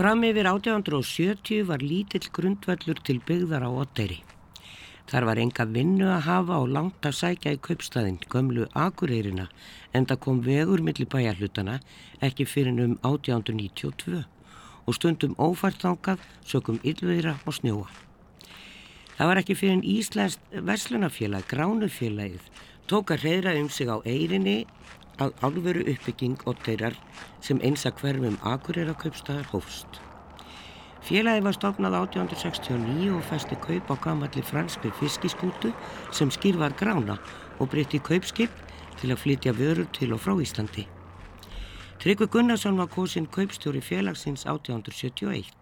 Fram yfir 1870 var lítill grundvallur til byggðar á Otteyri. Þar var enga vinnu að hafa og langt að sækja í kaupstæðin, gömlu Akureyrinna, en það kom vegur millir bæjarhlutana ekki fyrir um 1892 og stundum ófærtangað, sökum yllveira og snjóa. Það var ekki fyrir en Íslands verslunafélag, gránufélagið, tók að reyðra um sig á eirinni að alvöru uppbygging Otteyrar sem eins að hverfum Akureyra kaupstæðar hófst. Félagi var stofnað 1869 og festi kaup á gamalli franskri fiskiskútu sem skýrvar grána og breytti kaupskip til að flytja vörur til og frá Íslandi. Tryggvi Gunnarsson var kosinn kaupstjóri félagsins 1871.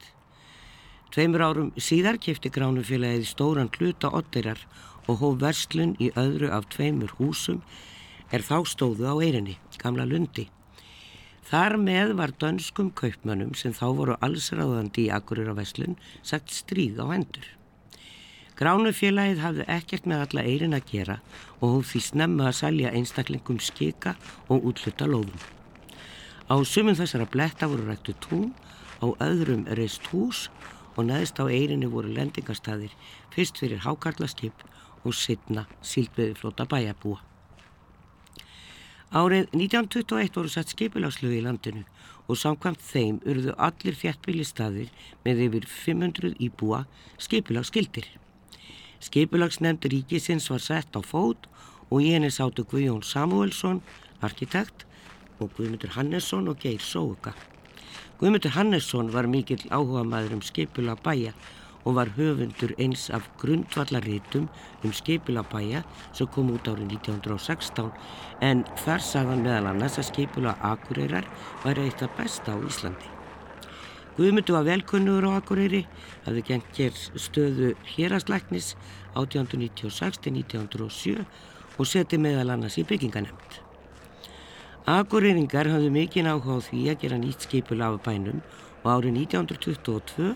Tveimur árum síðar kefti gránufélagið stóran hluta Otteyrar og hóf verslun í öðru af tveimur húsum er þá stóðu á eirinni, gamla lundi. Þar með var dönskum kaupmönnum sem þá voru allsráðandi í Akureyra Veslun sagt stríð á hendur. Gránufélagið hafði ekkert með alla eirin að gera og hún því snemma að salja einstaklingum skika og útluta lóðum. Á sumum þessara bletta voru rættu tún, á öðrum reist hús og neðst á eirinni voru lendingarstaðir fyrst fyrir hákarlaskip og sittna síldveðiflóta bæjabúa. Árið 1921 voru satt skipilagslög í landinu og samkvæmt þeim urðu allir þjættbílistaðir með yfir 500 íbúa skipilagskildir. Skipulagsnefnd ríkisins var sett á fót og í henni sátu Guðjón Samuelsson, arkitekt, og Guðmundur Hannesson og Geir Sóuka. Guðmundur Hannesson var mikill áhuga maður um skipulag bæja og var höfundur eins af grundvallarítum um skipulabæja sem kom út árið 1916 en þar sagðan meðal annars að skipula Akureyrar væri eitt af besta á Íslandi. Guðmundur var velkunnur á Akureyri, hafði gengt hér stöðu hérastlæknis 1896-1907 og seti meðal annars í bygginganemnd. Akureyringar hafði mikinn áhuga á því að gera nýtt skipula af bænum og árið 1922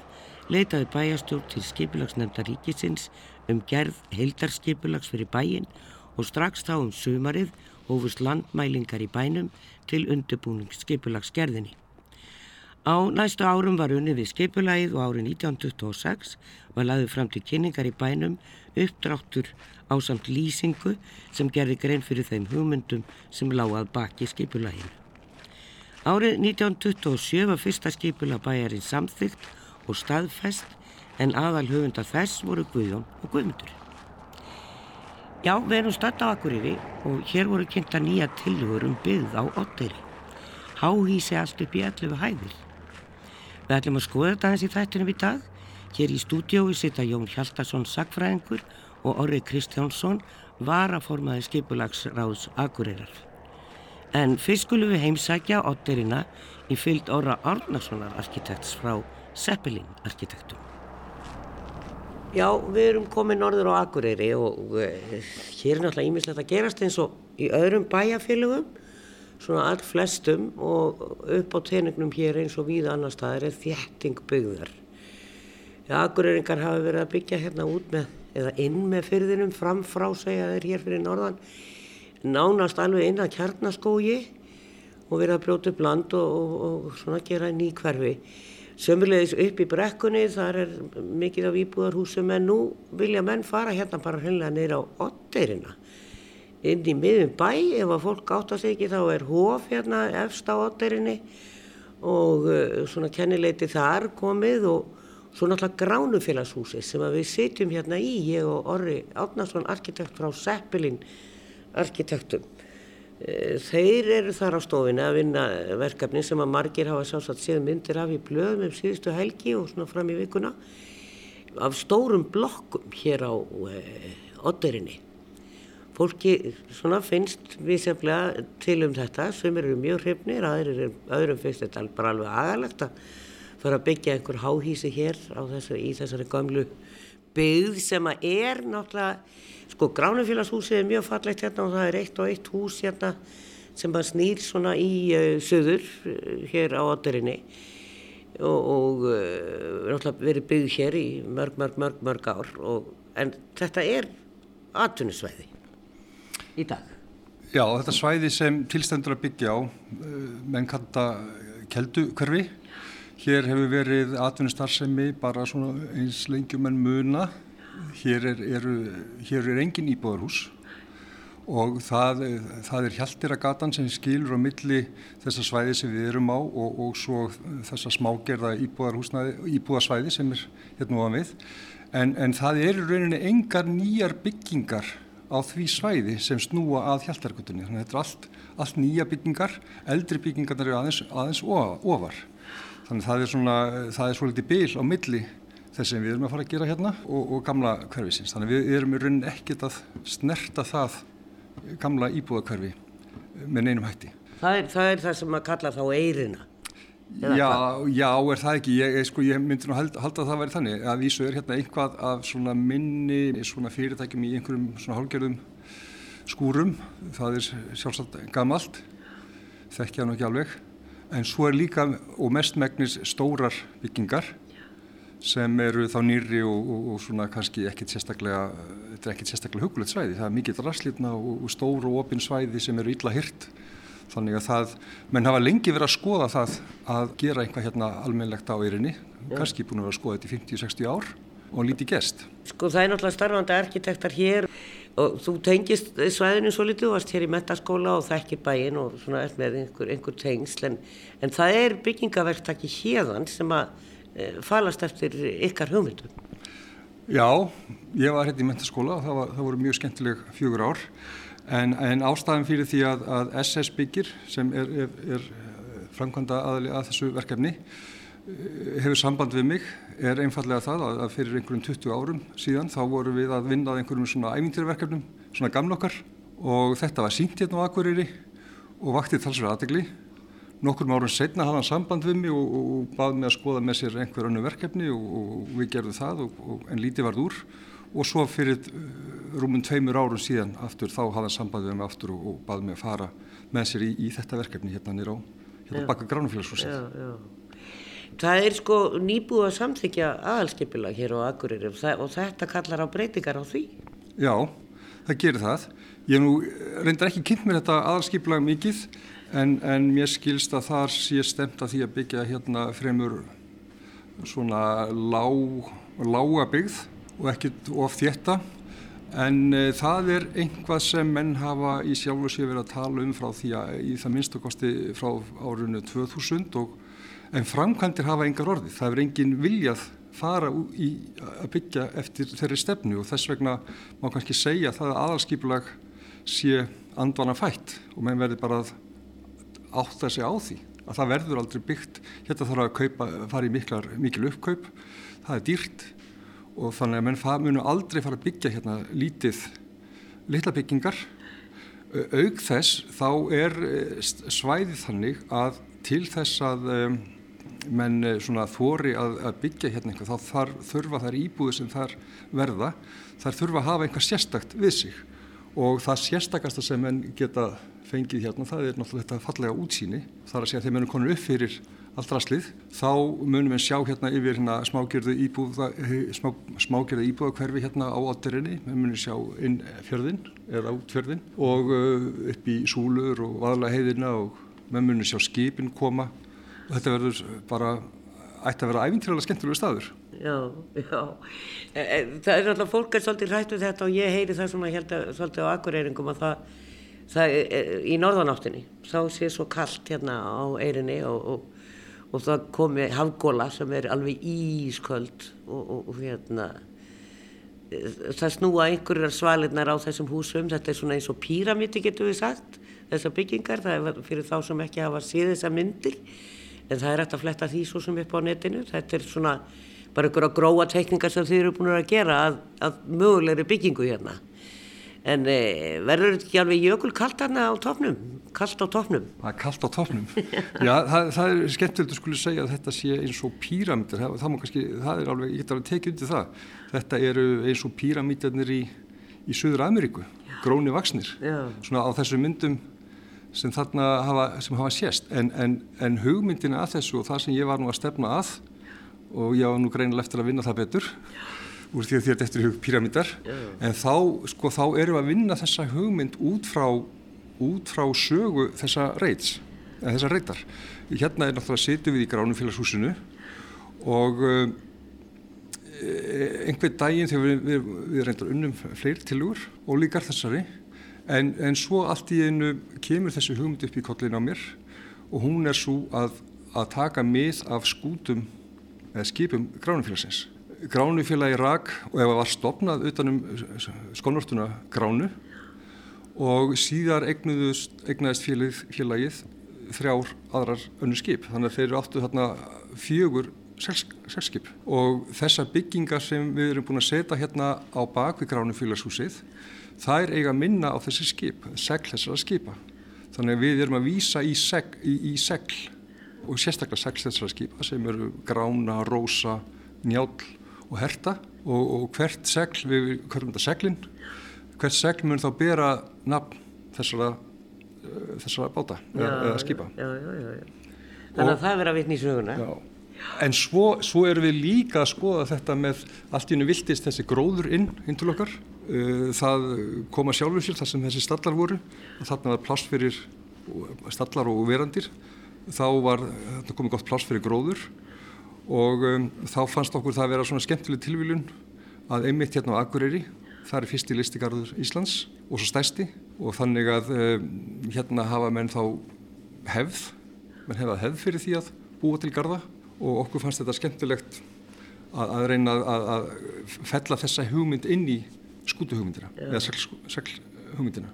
leitaði bæjastjórn til skipilagsnefnda ríkisins um gerð heildarskipulags fyrir bæin og strax þá um sumarið hófust landmælingar í bænum til undirbúningsskipulagsgerðinni. Á næstu árum var unni við skipulagið og árið 1926 var laðið fram til kynningar í bænum uppdráttur á samt lýsingu sem gerði grein fyrir þeim hugmyndum sem lágað baki skipulaginu. Árið 1927 var fyrsta skipulag bæjarinn samþygt og staðfest en aðal höfunda þess voru Guðjón og Guðmundur. Já, við erum statt á Akureyri og hér voru kynnta nýja tilhugur um byggð á Otteri. Háhísi allt upp í 11 hæðir. Við ætlum að skoða þetta eins í þættinum í dag. Hér í stúdiói sita Jón Hjaldarsson Sagfræðingur og Orri Kristjánsson var að formaði skipulagsráðs Akureyrar. En fyrst skulum við heimsækja Otterina í fyllt Orra Árnarssonar arkitekts frá Seppelin arkitektum. Já, við erum komið norður á Akureyri og uh, hér er náttúrulega ímislegt að gerast eins og í öðrum bæjarfélögum, svona all flestum og upp á teningnum hér eins og við annar staðar er þjætting byggðar. Akureyringar hafa verið að byggja hérna út með, eða inn með fyrðinum framfrá segja þeir hér fyrir norðan, nánast alveg inn að kjarnaskógi og verið að brjóta upp land og, og, og svona gera ný hverfi. Sömurlegis upp í brekkunni, þar er mikið af íbúðarhúsum en nú vilja menn fara hérna bara hreinlega neyra á Otteirina. Inn í miðum bæ, ef að fólk átt að segja ekki þá er hóf hérna efst á Otteirinni og uh, svona kennileiti þar komið og svo náttúrulega gránufélagshúsi sem við sitjum hérna í, ég og Orri Átnarsson, arkitekt frá Seppelin arkitektum. Eh, þeir eru þar á stofinu að vinna verkefni sem að margir hafa sjálfsagt séð myndir af í blöðum um síðustu helgi og svona fram í vikuna af stórum blokkum hér á eh, Otterinni. Fólki finnst viðsefnilega til um þetta sem eru mjög hrifnir, öðrum finnst þetta bara alveg agalegt að fara að byggja einhver háhísi hér þessu, í þessari gamlu byggð sem að er náttúrulega Sko Gránufélagshúsið er mjög fallegt hérna og það er eitt og eitt hús hérna sem að snýr svona í uh, söður uh, hér á Otterinni og, og uh, verið byggð hér í mörg, mörg, mörg, mörg ár og, en þetta er atvinnusvæði í dag. Já, þetta svæði sem tilstendur að byggja á menn kanta keldu hverfi Hér hefur verið atvinnustarfsemi bara svona eins lengjum en muna. Hér er, eru, hér er engin íbúðarhús og það, það er Hjaldiragatan sem skilur á milli þessa svæði sem við erum á og, og svo þessa smágerða íbúðarsvæði sem er hérna ofan við. En, en það eru rauninni engar nýjar byggingar á því svæði sem snúa að Hjaldargutunni. Þannig að þetta er allt, allt nýja byggingar, eldri byggingarnar eru aðeins, aðeins ofar. Þannig að það er svona, það er svolítið byl á milli þess sem við erum að fara að gera hérna og, og gamla hverfisins. Þannig að við erum í rauninni ekkert að snerta það gamla íbúðakverfi með neinum hætti. Það er það, er það sem maður kalla þá eirina? Já, já, er það ekki. Ég, sko, ég myndi nú halda að það væri þannig að vísu er hérna einhvað af svona minni svona fyrirtækjum í einhverjum svona hálgerðum skúrum. Það er sjálfsagt gamalt, þekkja nú ekki alveg. En svo er líka og mestmægnis stórar byggingar sem eru þá nýri og, og, og svona kannski ekkert sérstaklega, þetta er ekkert sérstaklega hugulegt svæði. Það er mikið rasslitna og, og stór og opinn svæði sem eru illa hyrt. Þannig að það, menn hafa lengi verið að skoða það að gera einhvað hérna almennlegt á eirinni. Ja. Kannski búin að vera að skoða þetta í 50-60 ár og lítið gest. Sko það er náttúrulega starfandi arkitektar hér og þú tengist svæðinu svo litið, þú varst hér í metaskóla og þekkir bæin og svona er með einhver, einhver tengsl en, en það er byggingaverktaki hérðan sem að e, falast eftir ykkar hugmyndum. Já, ég var hérna í metaskóla og það, var, það voru mjög skemmtileg fjögur ár en, en ástæðan fyrir því að, að SS byggir sem er, er, er framkvæmda aðli að þessu verkefni hefur samband við mig er einfallega það að fyrir einhverjum 20 árum síðan þá vorum við að vinna að einhverjum svona ævintýrverkefnum, svona gamla okkar og þetta var sínt hérna á Akureyri og vaktið talsverð aðdegli. Nokkur árum setna hafði hann samband við mig og, og, og bað mig að skoða með sér einhver annu verkefni og, og við gerðum það en lítið varð úr og svo fyrir rúmum tveimur árum síðan aftur þá hafði hann samband við mig aftur og bað mig að fara með sér í, í þetta verkefni hérna nýra á hérna baka gránufélagsfósið. Það er sko nýbúið að samþykja aðalskipila hér á Akureyri og þetta kallar á breytingar á því. Já, það gerir það. Ég nú reyndar ekki kynnt mér þetta aðalskipila mikið en, en mér skilst að þar sé stemt að því að byggja hérna fremur svona lág, lága byggð og ekkert of þétta en e, það er einhvað sem menn hafa í sjálfu sér verið að tala um frá því að í það minnstakosti frá árunnu 2000 og en framkvæmdir hafa engar orði. Það er engin viljað fara í að byggja eftir þeirri stefnu og þess vegna má kannski segja að það aðalskipulag sé andvana fætt og menn verður bara að átta sig á því að það verður aldrei byggt. Hérna þarf að kaupa, fara í miklar, mikil uppkaup, það er dýrt og þannig að menn munu aldrei fara að byggja hérna lítið litla byggingar. Aug þess þá er eh, svæðið þannig að til þess að um, menn eh, svona þóri að, að byggja hérna einhver, þá þar, þurfa þær íbúðu sem þar verða, þar þurfa að hafa einhver sérstakt við sig og það sérstakasta sem menn geta fengið hérna, það er náttúrulega þetta fallega útsýni, þar að segja þeir munum konur upp fyrir allt rastlið, þá munum við sjá hérna yfir hérna smágerðu íbúða, smá, smágerðu íbúðakverfi hérna á átturinni, við munum sjá inn fjörðin, eða út fjörðin og uh, upp í súlur og vaðla heiðina og við munum sjá skipin koma og þetta verður bara ætti að vera æfintýralega skemmtilegu staður. Já, já. E, e, það er alltaf, fólk er svolítið hrætt við þetta og ég heyri það svona held að svolítið á akkureyringum að það, það e, í norðanáttinni, þá sé svo kallt hérna á eirinni og, og, og það komi hafgóla sem er alveg ísköld og, og hérna það snúa einhverjar svalinnar á þessum húsum, þetta er svona eins og píramíti getur við sagt, þessar byggingar, það er fyrir þá sem ekki hafa síð þessa myndir. En það er hægt að fletta því svo sem upp á netinu. Þetta er svona bara einhverja gróa teikningar sem þið eru búin að gera að, að mögulegri byggingu hérna en e, verður þetta ekki alveg jökul kallt hérna á tofnum kallt á tofnum það er kallt á tofnum já það, það er skemmtilegt að skilja segja að þetta sé eins og píramítar það, það, kannski, það er alveg, ég get alveg tekið undir það. Þetta eru eins og píramítarnir í, í Suður Ameríku gróni vaksnir já. svona á þessu myndum sem þarna hafa, sem hafa sést. En, en, en hugmyndina að þessu og það sem ég var nú að stefna að og ég var nú greinilega eftir að vinna það betur úr því að því að þetta eru píramítar en þá, sko, þá erum við að vinna þessa hugmynd út frá út frá sögu þessa reits eða þessa reitar. Hérna er náttúrulega setjum við í Gránumfélagshúsinu og uh, einhver daginn þegar við, við, við reyndar unnum fleiri tilugur og líkar þessari en, en svo allt í einu kemur þessi hugmynd upp í kollin á mér og hún er svo að, að taka mið af skútum eða skipum gránufélagsins. Gránufélagi rak og það var stopnað utanum skónvörtuna gránu. Og síðar egnaðist félagið, félagið þrjár aðrar önnu skip. Þannig að þeir eru áttu þarna fjögur selskip og þessar byggingar sem við erum búin að setja hérna á bakvið gránu félagshúsið það er eiga minna á þessi skip segl þessara skipa. Þannig að við erum að vísa í í, í segl og sérstaklega segl þessara skipa sem eru grána, rósa, njál og herta og, og hvert segl, við hverjum þetta seglinn hvert segl mun þá bera nafn þessara þessara báta já, eða skipa. já, já, þannig að það verður að vitna í söguna. En svo, svo erum við líka að skoða þetta með allt í unni viltist þessi gróður inn inn til okkar. Uh, það koma sjálfur sér þar sem þessi stallar voru. Og þarna var pláss fyrir stallar og verandir. Þá var, þetta komið gott pláss fyrir gróður og um, þá fannst okkur það að vera svona skemmtileg tilvílun að einmitt hérna á Akureyri það er fyrsti listigarður Íslands og svo stæsti og þannig að um, hérna hafa menn þá hefð, menn hefða hefð fyrir því að búa til garda og okkur fannst þetta skemmtilegt að, að reyna að, að fella þessa hugmynd inn í skútuhugmyndina eða seglhugmyndina.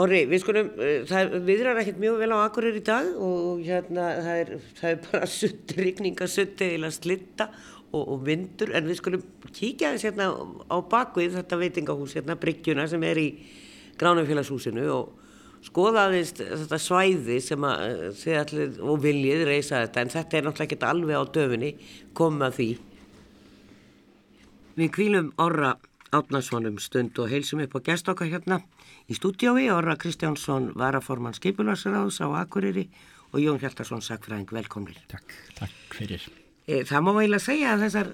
Orri, við skulum, uh, það viðrar ekkert mjög vel á Akureyri í dag og hérna það er, það er bara sutt, rigninga sutt eða slitta og, og vindur. En við skulum kíkja þess hérna á bakvið þetta veitingahús hérna Bryggjuna sem er í Gránumfélagshúsinu og skoða aðeins þetta svæði sem að eh, þið allir og viljið reysa þetta. En þetta er náttúrulega ekki alveg á döfinni. Koma því. Við kvílum Orra Átnarssonum stund og heilsum upp á gestóka hérna í stúdiói. Orra Kristjánsson varaforman skipularsraðs á Akureyri og Jón Hjaltarsson sagfræðing velkomnir. Takk, takk fyrir. Eh, það má eiginlega segja að þessar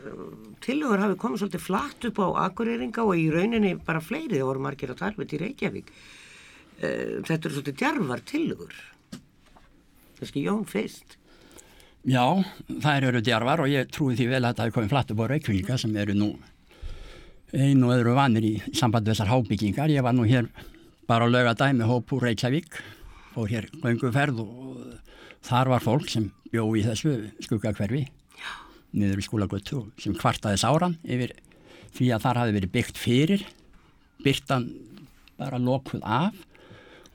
tilugur hafi komið svolítið flatt upp á akureyringa og í rauninni bara fleiri, það voru margir að tarfið til Reykjavík. Eh, þetta eru svolítið djarvar tilugur. Þesski Jón fyrst. Já, það eru djarvar og ég trúi því vel að það hefur komið flatt upp á Reykjavíka sem eru nú einu öðru vanir í samband við þessar hábyggingar. Ég var nú hér bara að löga dæmi hóp úr Reykjavík, fór hér gönguferð og þar var fólk sem bjó í þessu skuggakverfi niður í skólagötu sem kvartaði sáran yfir því að þar hafi verið byggt fyrir. Byrtan bara lokuð af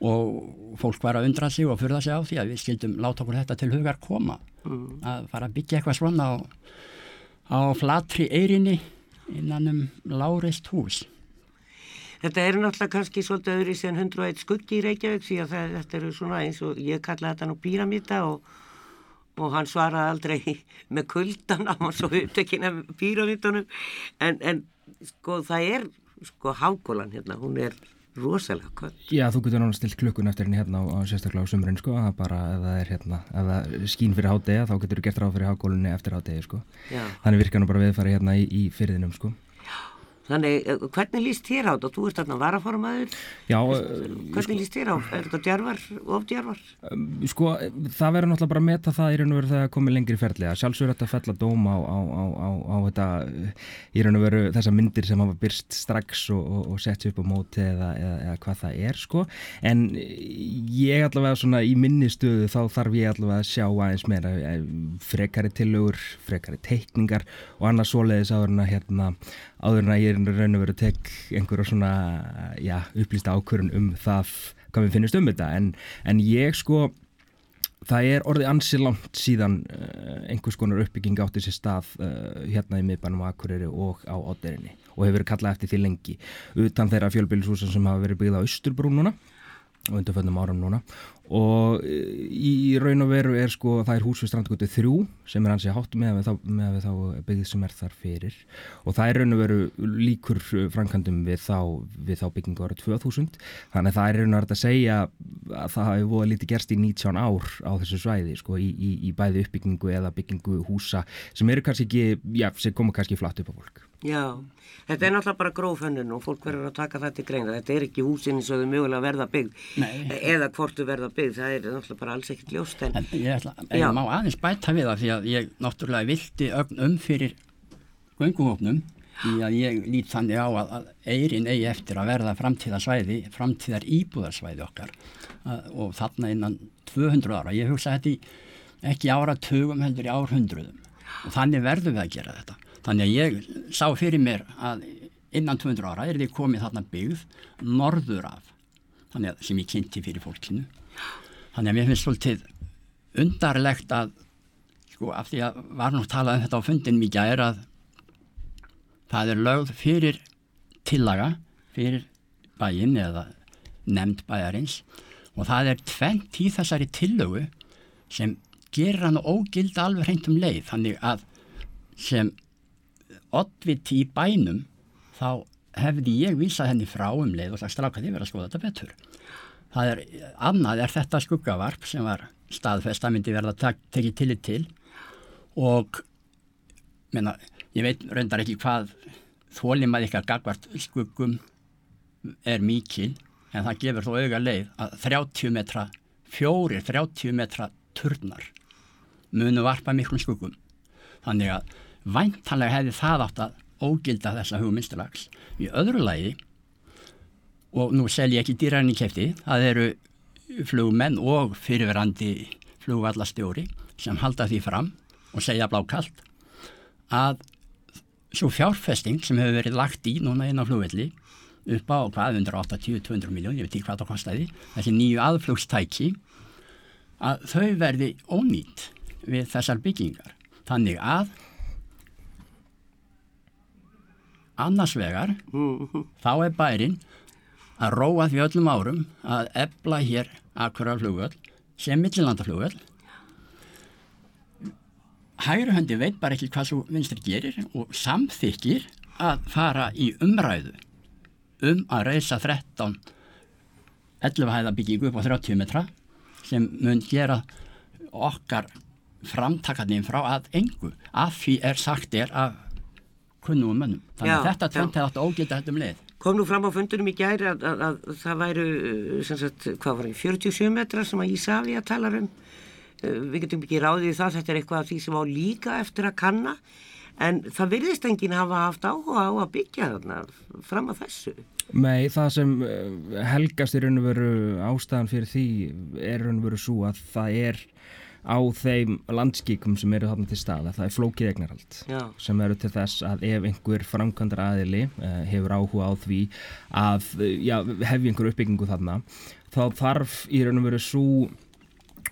og fólk var að undra sig og fyrða sig á því að við skildum láta okkur þetta til hugar koma. Mm. að fara að byggja eitthvað svona á, á flatri eirinni innan um láreist hús Þetta er náttúrulega kannski svolítið öðri sem 101 skuggi í Reykjavík því að það, þetta eru svona eins og ég kalla þetta nú píramíta og og hann svaraði aldrei með kuldan á hann svo upptekina píramítunum en, en sko það er sko hákólan hérna, hún er rosalega kvöld. Já, þú getur náttúrulega stilt klukkun eftir henni hérna á, á sérstaklega á sumrun sko, að bara ef það er hérna, ef það skín fyrir hádega þá getur þú gert ráð fyrir hákólunni eftir hádegi sko. Já. Þannig virkar nú bara viðfari hérna í, í fyrðinum sko. Þannig, eh, hvernig líst þér á þetta? Þú ert þarna varaformaður. Já. Hvernig sko, líst þér á? Er þetta djarvar, ofdjarvar? Um, sko, það verður náttúrulega bara að meta það í raun og veru það komið lengri ferðlega. Sjálfsögur þetta fell að dóma á, á, á, á þetta, í raun og veru þessa myndir sem hafa byrst strax og, og, og sett upp á móti eða, eða, eða hvað það er, sko. En ég allavega svona í minni stöðu þá þarf ég allavega að sjá aðeins meira eh, frekari tillögur, frekari teikningar og annars svoleiðis áður en að hérna áður en að ég er raun og veru tek einhverja svona já, upplýsta ákvörun um það hvað við finnist um þetta. En, en ég sko það er orðið ansi langt síðan uh, einhvers konar uppbygging átti sér stað uh, hérna í miðbænum Akureyri og á Óderinni og hefur verið kallað eftir því lengi utan þeirra fjölbílisúsa sem hafa verið byggð á Östurbrúnuna og undarföndum áram núna og e, í raun og veru er sko það er hús við strandgötu þrjú sem er hansi hátt með að við þá, þá byggðið sem er þar fyrir og það er raun og veru líkur frankandum við þá, við þá byggingu ára 2000 þannig að það er raun og veru að segja að það hefur búið lítið gerst í 19 ár á þessu svæði sko í, í, í bæði uppbyggingu eða byggingu húsa sem eru kannski ekki, já, sem koma kannski flatt upp á fólk Já, þetta er náttúrulega bara grófhönnun og fólk verður að taka það til greina. Þetta er ekki húsin eins og þau mögulega verða byggd Nei. eða hvort þau verða byggð, það er náttúrulega bara alls ekkert ljóst en, En ég, ætla, ég má aðeins bæta við það því að ég náttúrulega vilti ögn um fyrir gönguhófnum því að ég lít þannig á að, að eirin eigi eftir að verða framtíðarsvæði, framtíðar íbúðarsvæði okkar og þarna innan 200 ára. Ég hugsa þetta ekki áratugum heldur í árhundruðum og þannig verðum við að gera þetta. Þannig að ég sá fyrir mér að innan 200 ára er þið komið þarna byggð norður af, að sem ég kynnti fyrir fólkinu. Þannig að mér finnst svolítið undarlegt að sko af því að var nú talað um þetta á fundin mikið er að það er lögð fyrir tillaga fyrir bæinn eða nefnd bæjarins og það er tvent í þessari tillögu sem gerir hann ógild alveg hreint um leið þannig að sem oddviti í bænum þá hefði ég vísað henni frá um leið og sagt stráka þið verið að skoða þetta betur. Það er, annað er þetta skuggavarp sem var staðfest að myndi verða tekið tillit til og menna, ég veit reyndar ekki hvað þólimað ykkar gagvart skuggum er mikil en það gefur þó auga leið að 30 metra fjórir, 30 metra turnar munu varpa miklum skuggum. Þannig að væntanlega hefði það átt að ógilda þessa hugmyndstalags í öðru lagi og nú sel ég ekki dýræðinni kefti það eru flugmenn og fyrirverandi flugvallastjóri sem halda því fram og segja blákalt að svo fjárfesting sem hefur verið lagt í núna inn á flugvelli upp á hvað 180-200 miljón, ég veit ekki hvað það kostiði þessi nýju aðflugstæki að þau verði ónýtt við þessar byggingar. Þannig að annars vegar þá er bærin að róa því öllum árum að ebla hér akkurar flugvöld sem millilandaflugvöld hægri höndi veit bara ekki hvað svo vinstri gerir og samþykir að fara í umræðu um að reysa 13 11 hæða byggingu upp á 30 metra sem mun gera okkar framtakarnir frá að engu. Að því er sagt er af kunnum mönnum. Þannig að þetta já. hefði átt að ógilda þetta um leið. kom nú fram á fundunum í gæri að, að, að það væru uh, sem sagt, hvað var það, 47 metrar sem að Ísafi að tala um Uh, við getum ekki ráðið í það, þetta er eitthvað af því sem á líka eftir að kanna en það virðist enginn hafa haft áhuga á að byggja þarna fram að þessu Nei, það sem eh, helgast í raun og veru ástæðan fyrir því er í raun og veru svo að það er á þeim landskíkum sem eru þarna til staða, það er flókið eignarhald Já. sem eru til þess að ef einhver framkvæmdar aðili uh, hefur áhuga á því að uh, já, hefja einhver uppbyggingu þarna þá þarf í raun og veru svo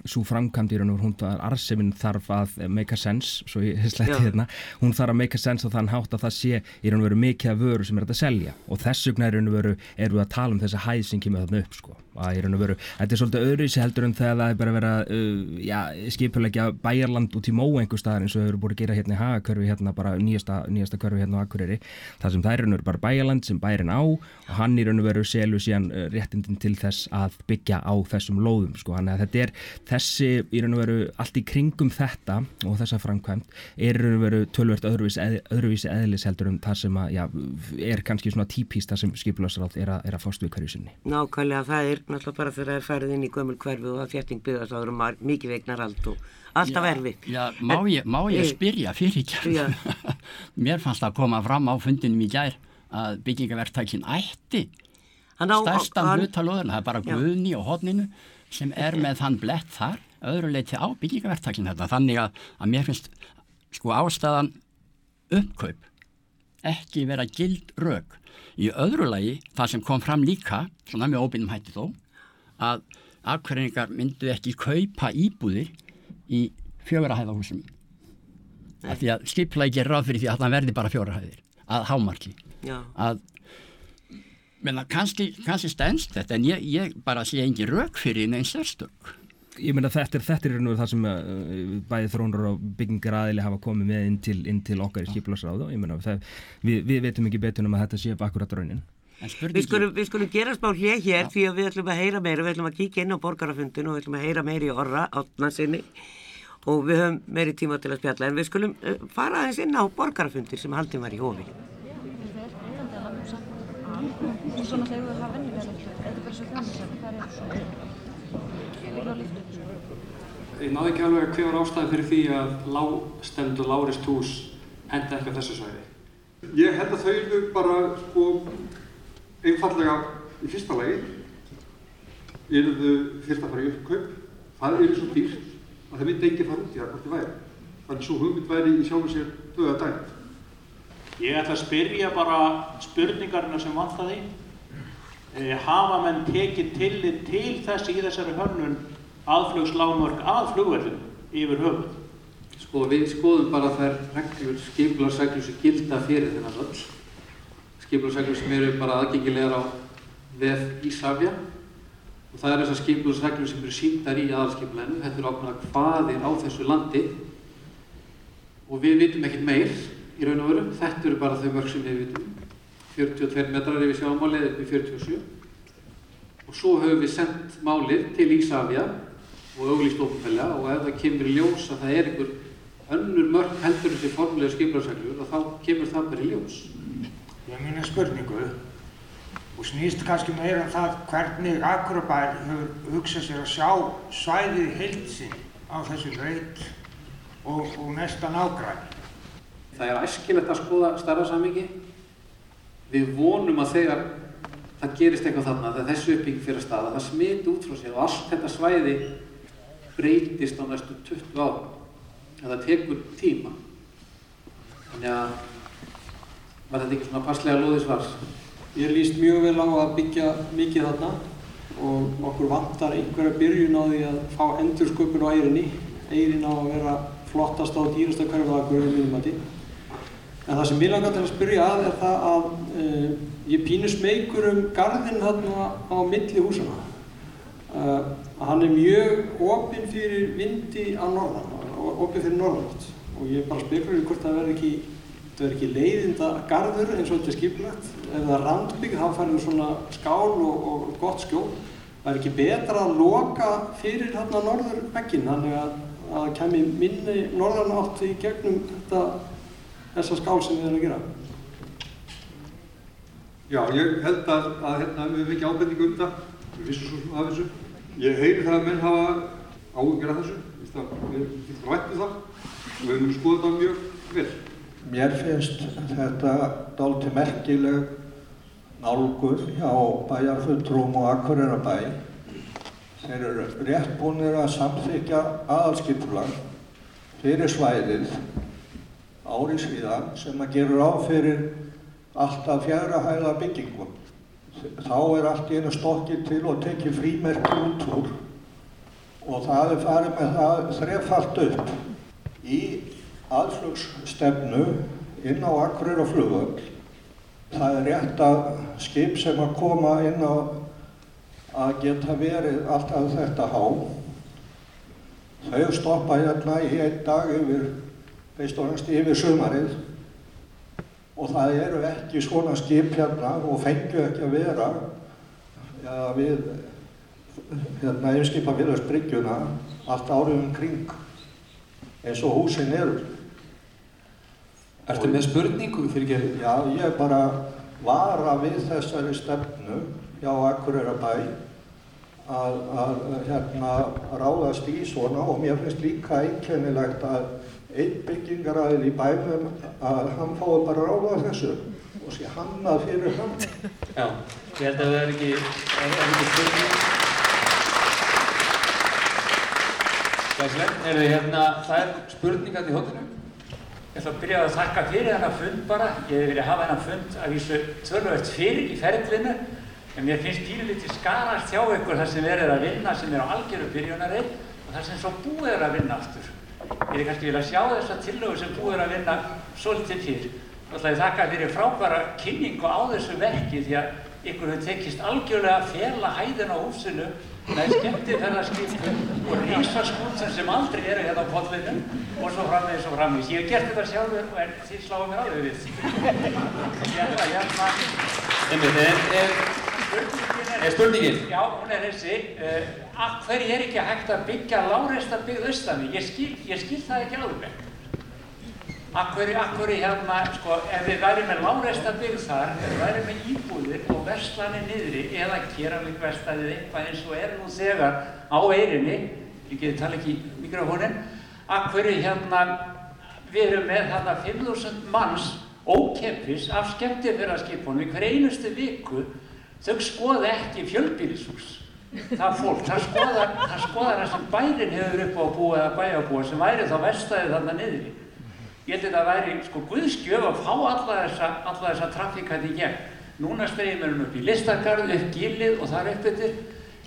svo framkvæmd í raun og veru, hún var arsemin þarf að make a sense, svo ég sletti Já. hérna, hún þarf að make a sense og þann hátt að það sé í raun og veru mikið af vöru sem er að selja. Og þess vegna í raun og veru erum við að tala um þessa hæð sem kemur þarna upp sko, að í raun og veru, þetta er svolítið öðruvísi heldur en þegar það er bara verið að uh, skipulegja bæjarland út í móu einhver staðar eins og eru búin að gera hérna í hagakörfi hérna bara nýjasta, nýjasta körfi hérna á Akureyri. Það sem það er í raun og veru bara bæjarland sem bærin á og hann í raun og veru selur síðan uh, réttindin til þess að byggja á þessum lóðum sko, hann að þetta er þessi í raun og veru allt í kringum þetta og þessa framkvæmt er í raun og veru tölvert öðruvísi, eð, öðruvísi eðlis heldur um það sem að, já, er kannski svona típist það sem skipularsráð er, að- er að fást við hverju sinni. Nákvæmlega, það er náttúrulega bara þegar það er farið inn í gömul hverfi og að þétting byggðast þá eru mar- mikið vegnarald og alltaf erfitt. Já, má ég, má ég Eh, spyrja fyrir ekki? Já. Mér fannst að koma fram á fundinum í gær að byggingaverktækin ætti Hann á- stærstan hann- hluta lóðurna, það er bara guðni og hodninu sem er með þann blett þar, öðru leiti á byggingaverktækin þetta, þannig að, að mér finnst sko ástæðan uppkaup ekki vera gild rök. Í öðru lagi, það sem kom fram líka, svona með óbyrnum hætti þó, að akkurinningar myndu ekki kaupa íbúðir í fjögurahæðahúsum. Af því að skiplega gerir ráð fyrir því að það verði bara fjórahæðir, að hámarki. Já, Að, menna, kannski, kannski stendst þetta, en ég, ég bara sé engin rök fyrir neins sérstök. Ég meina þetta er þetta er í raun og veru það sem uh, bæði þrónur og byggingar aðili hafa komið með inn til, inn til okkar í skipularsráðu og ég meina það, við, við veitum ekki betur um að þetta sé akkurat raunin. En við skulum, við skulum gera smá hlið hér því að við ætlum að heyra meira, við ætlum að kíkja inn á borgarafundinu og við ætlum að heyra meira í orra átnansinni og við höfum meiri tíma til að spjalla en við skulum uh, fara aðeins inn á borgarafundir sem haldin var í hófi. Og svo náttúrulega ef við hafa venjulega leiktur þetta er bara svo gaman sem það er svo Ég náðu ekki alveg að hver var ástæði fyrir því að lágstendur Lárist hús enda ekki á þessu svæði. Ég held að þau eru bara sko einfallega í fyrsta lagi eru þau fyrst að fara í uppkaup. Það eru svo dýrt að það myndi ekki fara út í það hvort þið væri. Þannig svo hugmynd væri í sjálfu sér döða dæmt. Ég ætla að spyrja bara spurningarna sem vantaði. Eh, hafa menn tekið tillit til þess í þessari hönnun aðflugslámörk að flugverðin yfir höfuð? Sko við skoðum bara þær reglur, skipularsreglur sem gilda fyrir þennan öll. Skipularsreglur sem eru bara aðgengilegar á vef Ísafja og það eru þessar skipularsreglur sem eru síndar í aðalskipuleginu. Þetta eru ákveðna hvaðir á þessu landi og við vitum ekkert meir í raun og veru. Þetta eru bara þau mörg sem við vitum. 42 metrar yfir sjámálið upp í 47 og svo höfum við sendt málið til Ísafja og auglýst ofinfælega og ef það kemur í ljós að það er einhver önnur mörg heldur þessi formulega skiplarsækjur og þá kemur það bara í ljós. Ég minna spurningu og snýst kannski meira um það hvernig Akurabær hefur hugsað sér að sjá svæðið heilsinn á þessu reyt og, og næsta nágræn. Það er æskilegt að skoða starra samingi. Við vonum að þegar það gerist eitthvað þarna, þegar þessu uppbygging fyrir að staða, það smiti út frá sig og allt þetta svæði breytist á næstu 20 ára. Það tekur tíma. Þannig að var þetta ekki svona passlega loðið svar? Ég líst mjög vel á að byggja mikið þarna og okkur vantar einhverja byrjun á því að fá endursköpun á eirinni. Eirin á að vera flottast á dýrasta hverfadagur í mínum mati. En það sem ég langar til að spyrja að er það að uh, ég pínu smeykur um garðinn þarna á milli húsana. Uh, hann er mjög opinn fyrir vindi á norðan, opinn fyrir norðanátt og ég bara spekulur í hvort það verður ekki, ekki leiðinda garður eins og þetta er skipilagt. Ef það er randbygg þá færður svona skál og, og gott skjól. Það er ekki betra að loka fyrir þarna norður vegginn, þannig að að það kemi minni norðanátt í gegnum þetta þessa skál sem við erum að gera. Já, ég held að, að hérna, við hefum ekki ábendingu um það, við vissum svo af þessu. Ég heyri það að menn hafa áhugjur af þessu, það, við finnum rættið það og við höfum skoðað það mjög vel. Mér finnst þetta dálítið merkileg nálgur hjá bæjarfulltrúm og Akureyra Þeir eru rétt búinir að samþykja aðalskipulag fyrir svæðið ári síðan sem að gera á fyrir alltaf fjara hæða byggingum. Þá er allt í einu stokkið til og tekið frímerki út úr og það er farið með það þrefalt upp í aðflugsstefnu inn á Akureyra flugvöld. Það er rétt að skip sem að koma inn á að geta verið alltaf þetta há. Þau stoppa hérna í einn dag yfir, fyrst og næst yfir sumarið og það eru ekki svona skip hérna og fengju ekki að vera ja, við hérna yfirskipafélagsbryggjuna allt árið um kring eins og húsin eru. Ertu með spurningu fyrir ekki? Já, ég bara vara við þessari stefnu hjá Akureyra bæ að, að hérna, ráðast í svona og mér finnst líka einkennilegt að einn byggingaræðil í bænum að hann fái bara ráða þessu og sé hannað fyrir hann. Já, ég held að það er ekki, er, er ekki spurning. Gæslega, er þið hérna, það er spurningat í hóttunum? Ég ætla að byrja að þakka fyrir þennan fund bara. Ég hef verið að hafa þennan fund að vísu tölvöld fyrir í ferðlinu en mér finnst pínulítið skarast hjá ykkur þar sem verið að vinna sem er á algjöru byrjunarrið og þar sem svo búið er að vinna aftur. Ég er kannski vilja sjá þessa tillögu sem búið er að vinna svolítið til. Þá ætla ég að þakka fyrir frábæra kynningu á þessu verki því að ykkur hefur tekist algjörlega að fela hæðin á húsinu með skemmtifærðarskipum og rísaskútsum sem aldrei eru hérna á pollinu og svo framvegis og framvegis. Ég hef gert þetta sjálfur en þið sláum mér alveg við. Ég ætla að hérna... Einmitt, er, spurningin? Já, hún er þessi. Uh, að hverju er ekki hægt að byggja láreista byggð austani? Ég skil, ég skil það ekki alveg. Akkur, akkur hérna, sko, ef við værim með láreista byggð þar, ef við værim með íbúðir og verslanir niðri eða keramikverstaðið eitthvað eins og er nú þegar á eirinni, ég geti tala ekki í mikrofónin, akkur hérna, við erum með þarna 5.000 manns ókeppis af skemmtifyrarskipunum í hver einustu viku, þau skoða ekki fjölbýlishús. Það fólk, það skoðar það, skoðar það sem bærin hefur upp á að búa eða bæja að búa sem væri þá vestæðið þarna niðri. Ég held að það væri sko guðskjöf að fá alla þessa, alla þessa trafíkæti í gegn. Núna streymir hún upp í listakarð, upp gilið og þar upp yfir,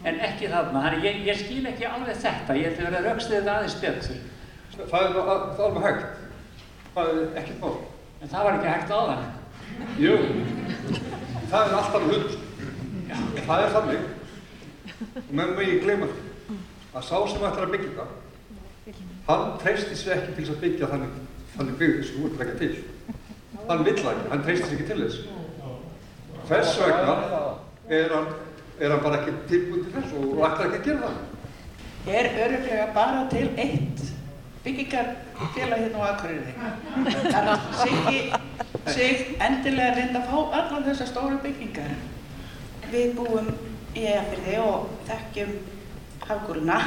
en ekki þarna. Þannig ég, ég skil ekki alveg þetta, ég held að vera raukstuðið þetta aðeins betur. Það er al- það alveg hægt. Það er ekkert mál. En það var ekki hægt á þann. Jú, það er alltaf hlut. Það er þannig. Og mig ég gleyma því að sá sem ætlar að byggja það, hann treysti sér ekki til þess að byggja þannig, þannig byggði sem þú ert að leggja til. Hann vill ekki, hann treysti sér ekki til þess. Hvers vegna er hann, er hann bara ekki tilbúin til þess og ætlar ekki að gera það. er öruglega bara til eitt byggingarfélag hérna á Akureyri. Það er Siggi sig endilega reynda að fá allar þessar stóru byggingar. Við búum í Eðafyrði og þekkjum hafgúruna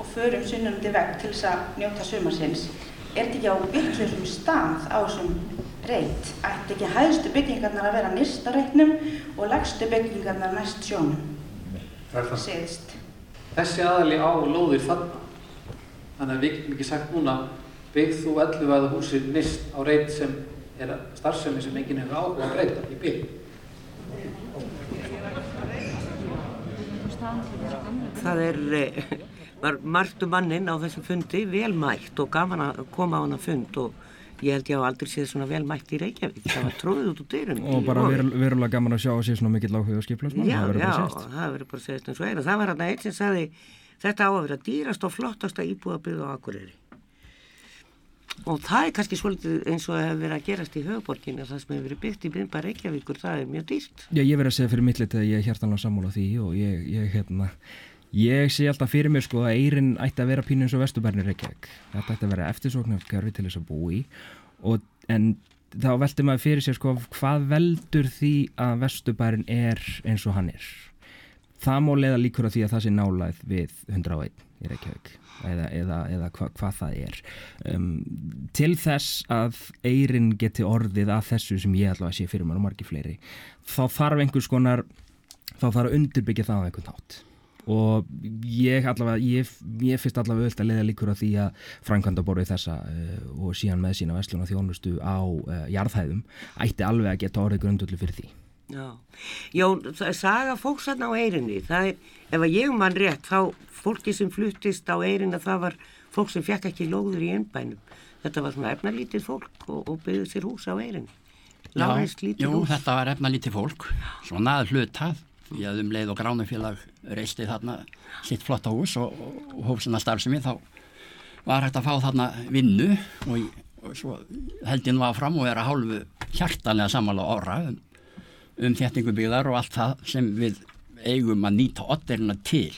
og förum sunnandi vegg til þess að njóta sumarsins. Er þetta ekki á virklusum stað á þessum reit? Ætti ekki hæðstu byggingarnar að vera nýst á reitnum og legstu byggingarnar næst sjónum? Það er það. Siðst. Þessi aðali á lóðir þarna. Þannig að við getum ekki sagt núna byggð þú 11 eða húsið nýst á reit sem er starfsemi sem enginn hefur áhuga að breyta í bygg. Það er, eh, var margt um mannin á þessum fundi vel mætt og gaman að koma á hana fund og ég held ég á aldrei séð svona vel mætt í Reykjavík. Það var tróðið út úr dyrun. og bara veru- verulega gaman að sjá að sé svona mikill áhuga skiplarsmann Já, það verður já, bara sést það verður bara segist eins og er. Það var hann eitt sem sagði þetta á að vera dýrast og flottasta íbúðabyggð á Akureyri. Og það er kannski svolítið eins og hefur verið að gerast í höfuborginni það sem hefur verið byggt í byrnba Reykjavíkur, það er mjög dýrt. Já, ég verð að segja fyrir mitt litið að ég er hjartanlega sammála því og ég, ég, hérna, ég sé alltaf fyrir mér sko að Eyrin ætti að vera pínu eins og Vesturbærnir Reykjavík. Þetta ætti að vera eftirsóknar görfi til þess að búa í og, en þá veldur maður fyrir sér sko hvað veldur því að Vesturbærin er eins og hann er. Það má leiða líkur að því að það sé nálæð við 101 í Reykjavík eða, eða, eða hva, hvað það er. Um, til þess að Eyrin geti orðið að þessu sem ég allavega sé fyrir mér og margi fleiri þá þarf einhvers konar þá þarf að undirbyggja það á einhvern nátt og ég allavega ég, ég finnst allavega öll að leiða líkur að því að framkvæmda borðið þessa uh, og síðan með sína vestlun og þjónustu á uh, jarðhæðum ætti alveg að geta orðið grundullu fyrir því Já, Jón, það er saga fólks þarna á Eyrinni, það er, ef að ég mann rétt, þá fólki sem fluttist á Eyrinna, það var fólk sem fekk ekki lóður í ennbænum. Þetta var svona efnalítið fólk og, og byggði sér hús á. Láreist lítið jú, hús. þetta var efna lítið fólk, svona að hlutað, því að um leið og gránufélag reisti þarna sitt flotta hús og, og, hófsina starfsemi þá var hægt að fá þarna vinnu og, og svo held ég nú áfram og er að hálfu hjartanlega sammála ára um, þéttingu byggðar og allt það sem við eigum að nýta odderina til.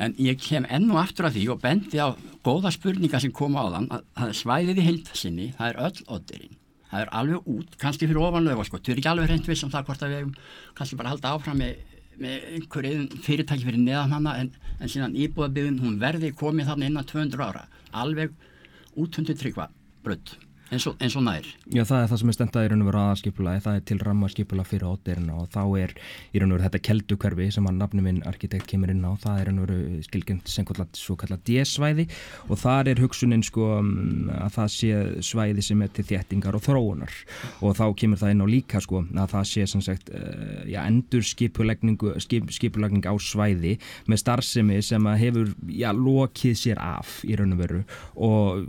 En ég kem enn og aftur að því og bendi á góða spurninga sem koma á þann að það er svæðið í heildasinni, það er öll odderinn. Það er alveg út, kannski fyrir ofanlega sko, þú er ekki alveg hreint viss um það hvort að við eigum kannski bara halda áfram með, með einhverju fyrirtæki fyrir neðan hana en, en síðan íbúðabyggðin, hún verði komið þarna innan 200 ára, alveg útundu tryggva brutt, eins og, eins og nær. Já, það er það sem er stendað í raun og veru aðalskipulagi, það er til rammarskipula fyrir ódýrina og þá er í raun og veru þetta keldukverfi sem að nafni minn arkitekt kemur inn á, það er í raun og veru skilgjent sem svo kallat D-svæði og þar er hugsunin sko mm, að það sé svæði sem er til þéttingar og þróunar og þá kemur það inn á líka sko að það sé sem sagt, uh, já, endur skip, skipulagning á svæði með starfsemi sem að hefur, já, lokið sér af í raun og veru og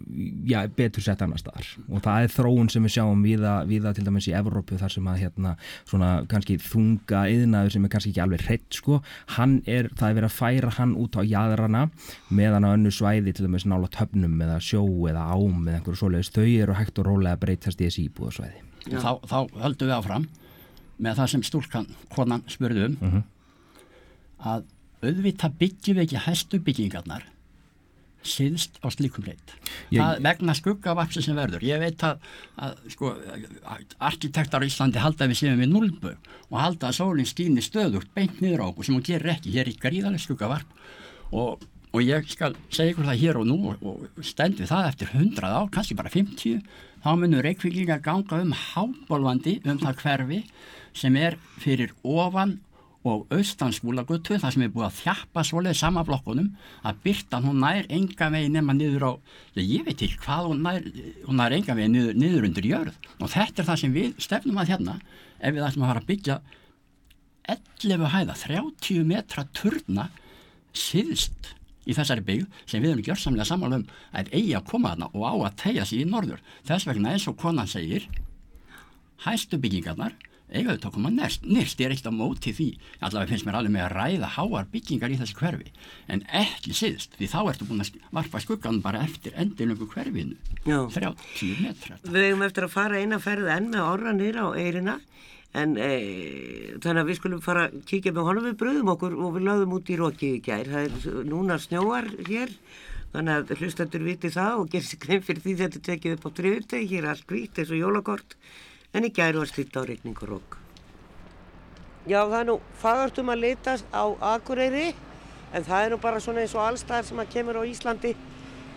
já, betur sett annar staðar og það er þróun sem við sjáum viða, viða til dæmis í Evrópu þar sem að hérna svona kannski þunga yðnaður sem er kannski ekki alveg hreitt sko, hann er, það er verið að færa hann út á jæðrana meðan á önnu svæði til dæmis nála töfnum eða sjó eða ám eða einhverju svoleiðis, þau eru hægt og rólega að breytast í þessi íbúðasvæði. Og þá, þá höldum við áfram með það sem stúlkan, konan spurði um að auðvitað byggjum ekki hæstu byggingarnar síðst á slíkum reit. Það vegna skuggavapsi sem verður. Ég veit að, að sko, arkitektar á Íslandi halda við séum við núlbu og halda að sólinn skýni stöðugt beint niður á okkur sem hún gerir ekki. Hér er gríðarlega skuggavarp og, og ég skal segja ykkur það hér og nú og, og stendur það eftir 100 ár, kannski bara 50, þá munur reykvíklingar ganga um hábólvandi um það hverfi sem er fyrir ofan og austanskúlaguttu þar sem er búið að þjappa svoleið sama blokkunum að byrtan hún nær enga vegi nema niður á, ég veit ekki hvað hún nær, hún nær enga vegi niður, niður undir jörð og þetta er það sem við stefnum að hérna ef við ætlum að fara að byggja 11 hæða, 30 metra turna síðst í þessari byggð sem við erum gjörsamlega samála um að eigi að koma þarna og á að tegja sér í norður. Þess vegna eins og konan segir hæstu byggingarnar eiga þetta að koma nærst, nýrst er eitt á móti því. Allavega finnst mér alveg með að ræða háar byggingar í þessi hverfi. En ekki síðst því þá ertu búin að varpa skuggan bara eftir endilöngu hverfinu. Já. 30 metrar. Við hefum eftir að fara eina ferð enn með orra nýra á eirina en e, þannig að við skulum fara að kíkja með honum. Við bröðum okkur og við lögum út í Róki í gær. Það er núna snjóar hér þannig að hlustandur viti það og gerir sig grein fyrir því þetta tekið upp á drifurteg hér en í gæru var slíkt á reikningur okk. Já, það er nú fagart um að litast á Akureyri, en það er nú bara svona eins og allstæðar sem að kemur á Íslandi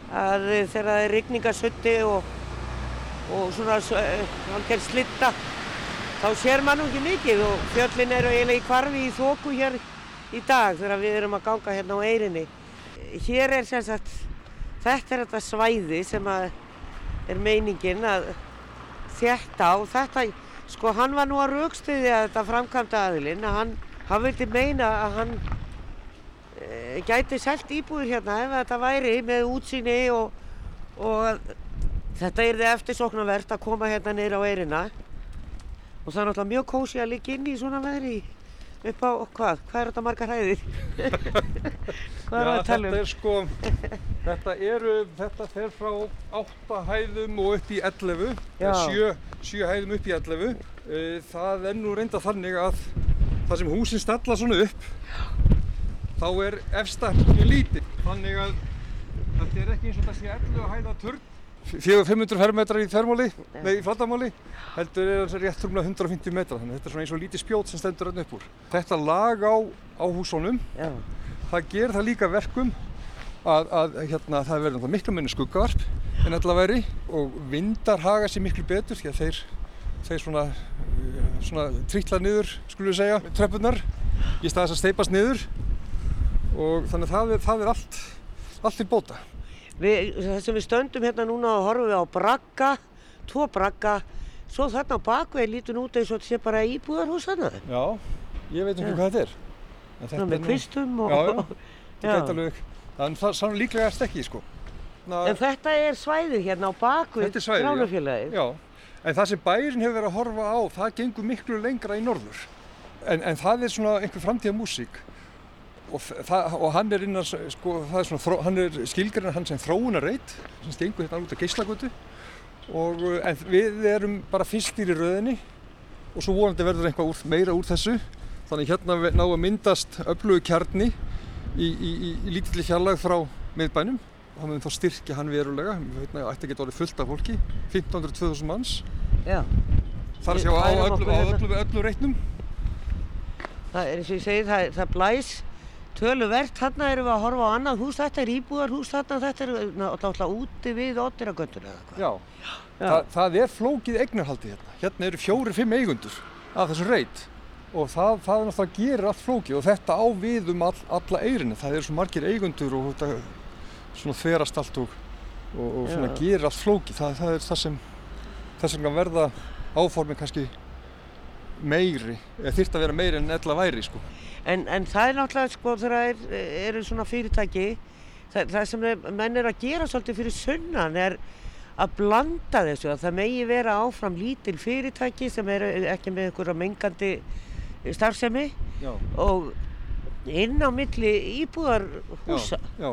að þegar það er reikningarsötti og, og svona halger slitta, þá sér mann ekki mikið og fjöllin eru eiginlega í kvarfi í þóku hér í dag þegar við erum að ganga hérna á eirinni. Hér er sem sagt, þetta er þetta svæði sem er meiningin að þetta og þetta, sko hann var nú að raukstuði að þetta framkvæmda aðilinn að hann, hann vildi meina að hann e, gæti selt íbúður hérna ef þetta væri með útsýni og, og þetta er þið eftirsoknavert að koma hérna neyra á eirina og það er náttúrulega mjög kósi að liggja inn í svona veðri upp á hvað? Hvað er þetta margar hæðir? hvað er það að tala um? Þetta er sko, þetta eru, þetta fer frá 8 hæðum og upp í 11, 7, 7 hæðum upp í 11. Eh, það er nú reynda þannig að það sem húsin stalla svona upp, þá er efstakni lítið. Þannig að þetta er ekki eins og þessi 11 hæða turn 400-500 fermetrar í þermáli, nei í flattamáli, heldur er það rétt rúmlega 150 metrar, þannig að þetta er svona eins og lítið spjót sem stendur öll upp úr. Þetta lag á, á húsónum, Já. það ger það líka verkum að, að hérna, það verður miklu minni skuggavarp en allavegri og vindar haga sér miklu betur því að þeir, þeir svona, svona trítla niður, skulum við segja, tröppunar í staðis að steipast niður og þannig að það er, það er allt, allt til bóta. Við, þess að við stöndum hérna núna og horfum við á bragga, tvo bragga, svo þarna á bakveg lítur út eins og þetta sé bara íbúðarhús þarna. Já, ég veit ekki hvað þetta er. Þetta er með kvistum og... Já, já, alveg, það er líklega stekki, sko. Ná, en þetta er svæðið hérna á bakveg gránufélagið. Já, en það sem bærin hefur verið að horfa á, það gengur miklu lengra í norður. En, en það er svona einhver framtíða músík og, og hann er innan, sko, er svona, hann er skilgarinn hann sem þróunarreit sem stengur hérna út af geyslagötu og en við erum bara fyrstir í rauðinni og svo vonandi verður eitthvað úr, meira úr þessu. Þannig hérna ná að myndast öflugu kjarni í, í, í, í lítilli fjarlag frá miðbænum. Og það mun þá styrkja hann verulega. Við veitum að að geta orðið fullt af fólki 1500-2000 manns. Já. þar sjá á öllu, á öllu, öllu reitnum. Það er eins og ég segi, það, það blæs töluvert, þarna erum við að horfa á annað hús, þetta er íbúðarhús þarna, þetta er náttúrulega úti við Otteragöndun eða hvað. Já, Já. Þa, það er flókið eignarhaldi hérna. Hérna eru fjóri-fimm eigundur af þessum reit og það, það er náttúrulega að gera allt flókið og þetta á við um all, alla eirinni. Það eru svo margir eigundur og þetta svona þverast allt og, og, og svona gerir allt flókið. Það, það er það sem þess vegna verða áformið kannski meiri, eða þýrt að vera meiri en ella væri sko. En, en það er náttúrulega sko þegar það er, eru svona fyrirtæki, það, það sem menn er að gera svolítið fyrir sunnan er að blanda þessu, að það megi vera áfram lítil fyrirtæki sem er ekki með einhverja mengandi starfsemi já. og inn á milli íbúðarhúsa. Já, já.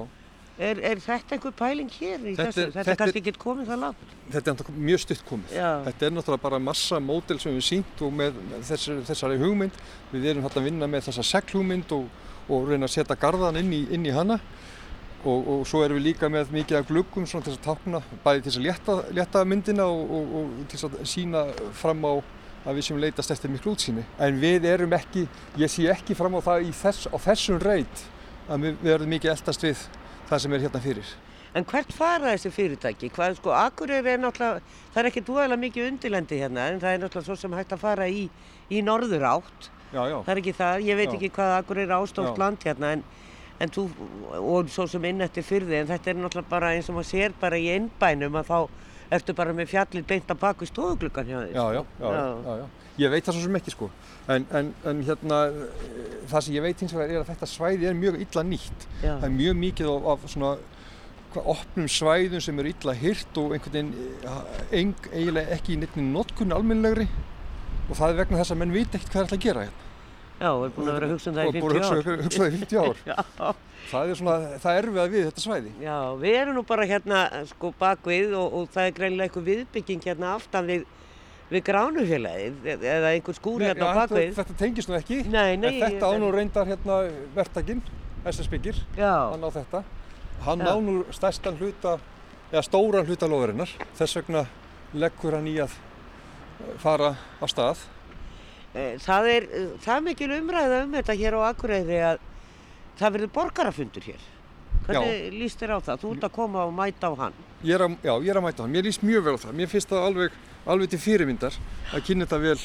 Er, er þetta einhver pæling hér í þetta, þessu? Þetta er kannski ekki komið það langt? Þetta er mjög stutt komið. Já. Þetta er náttúrulega bara massa módel sem við sínt og með þessari, þessari hugmynd. Við erum hérna að vinna með þessa seglhugmynd og, og reyna að setja gardan inn í, inn í hana. og, og svo erum við líka með mikið af gluggum svona til þess að tákna, bæði til þess að létta, létta myndina og, og, og til þess að sína fram á að við séum leitast eftir miklu útsýni. En við erum ekki, ég sé ekki fram á það þess, á þessum reit að við, við erum mikið eldast við það sem er hérna fyrir. En hvert fara þessi fyrirtæki? Hvað, sko, Akureyri er náttúrulega, það er ekki dúæðilega mikið undirlendi hérna, en það er náttúrulega svo sem hægt að fara í, í norður átt. Já, já. Það er ekki það, ég veit Já. ekki hvað Akureyri ástóft land hérna, en, en þú, og svo sem inn eftir fyrði, en þetta er náttúrulega bara eins og maður sér bara í innbænum að þá ertu bara með fjallið beint að baku stofugluggan hjá þér. Já, já, já, já, já, já. Ég veit það svo sem ekki sko, en, en, en hérna, það sem ég veit hins vegar er að þetta svæði er mjög illa nýtt. Já. Það er mjög mikið af, af svona opnum svæðum sem eru illa hyrt og einhvern veginn eh, eiginlega ekki í neittni notkunni almennlegri og það er vegna þess að menn veit ekkert hvað er alltaf að gera hérna. Já, við erum búin að vera að hugsa um það í Og búin 50 að ár. hugsa, hugsa það í 50 ár. Já. Það er svona, það er erfiða við þetta svæði. Já, við erum nú bara hérna sko bakvið og, og það er greinilega einhver viðbygging hérna aftan við, við gránufélagið e- eða einhver skúr Nei, hérna á bakvið. þetta tengist nú ekki, Nei, nei, en þetta á nú reyndar hérna verktakinn, SS Byggir, hann á þetta. Hann Já. á nú stærstan hluta, eða stóran hluta lofurinnar, þess vegna leggur hann í að eh, fara á stað. Eh, Það er, eh, það er mikil umræða um þetta hér á Akureyri að það verður borgarafundur hér. Hvernig líst þér á það? Þú ert að koma og mæta á hann. Ég er að, já, ég er að mæta hann. Mér líst mjög vel á það. Mér finnst það alveg, alveg til fyrirmyndar að kynna þetta vel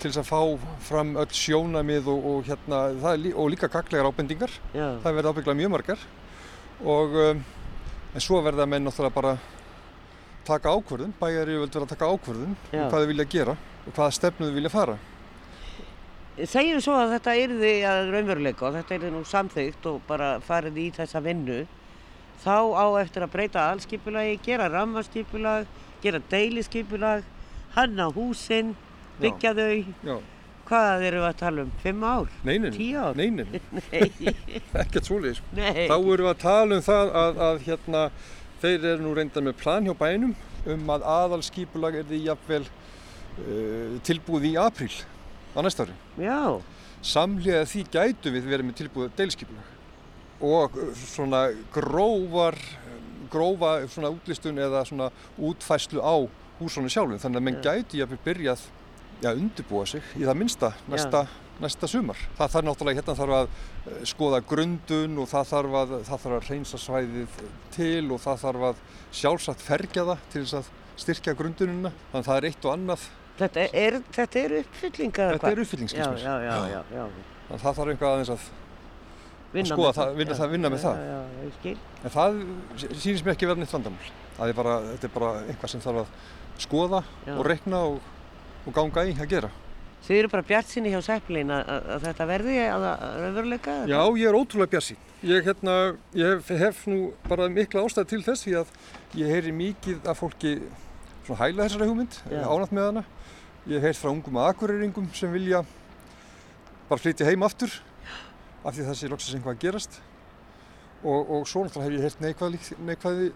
til þess að fá fram öll sjónamið og, og, hérna, lí, og líka gaglegar ábendingar. Já. Það verða ábygglega mjög margar. Og, um, en svo verða menn náttúrulega bara taka ákvörðun, bæjar eru verða að taka ákvörðun Já. um hvað þau vilja gera og hvaða stefnu þau vilja fara. Segjum svo að þetta yrði að raunveruleika og þetta yrði nú samþygt og bara farið í þessa vinnu þá á eftir að breyta allskipulagi, gera rammaskipulag, gera deiliskipulag, hanna húsin, byggja þau. Já. Hvað erum við að tala um? Fimm ár? Neinin, Tíu ár? neinin, Nei. ekkert svoleiðis. Nei. Þá erum við að tala um það að, að hérna, þeir eru nú reyndar með plan hjá bænum um að aðalskipulag er því jafnvel uh, tilbúið í apríl á næsta ári. Já. Samlega því gætu við verið með tilbúið deilskipulag og uh, svona grófar, grófa svona útlistun eða svona útfæslu á húsónu sjálfum þannig að menn Já. gætu jafnvel byrjað já, undirbúa sig í það minnsta næsta, næsta sumar. Það þarf náttúrulega hérna þarf að eh, skoða grundun og það þarf að, það þarf að reynsa svæðið til og það þarf að sjálfsagt fergja það til þess að styrkja grundunina. Þannig að það er eitt og annað. Þetta er, þetta er uppfylling eða Þetta hvað? er uppfylling, skilst mér. Já, já, já, já, já. Þannig að það þarf eitthvað aðeins að, að Vinna með það, vinna, það, vinna með já, það. Já, já, ég skil. En það sýnist mér ekki verða neitt vandamál. Það er bara, þetta er bara eitthvað sem þarf að skoða Já. og rekna og, og ganga í að gera. Þið eru bara bjart sinni hjá Seppelin að, að, þetta verði að raunveruleika? Já, ég er ótrúlega bjassinn. Ég, hérna, ég hef, hef nú bara mikla ástæði til þess því að ég heyri mikið af fólki svona hæla þessari hugmynd, Já. ánátt með hana. Ég hef heyrt frá ungum akureyringum sem vilja bara flytja heim aftur af því það sé loksins einhvað að gerast. Og, og svo náttúrulega hef ég heyrt neikvæði, lík- neikvæði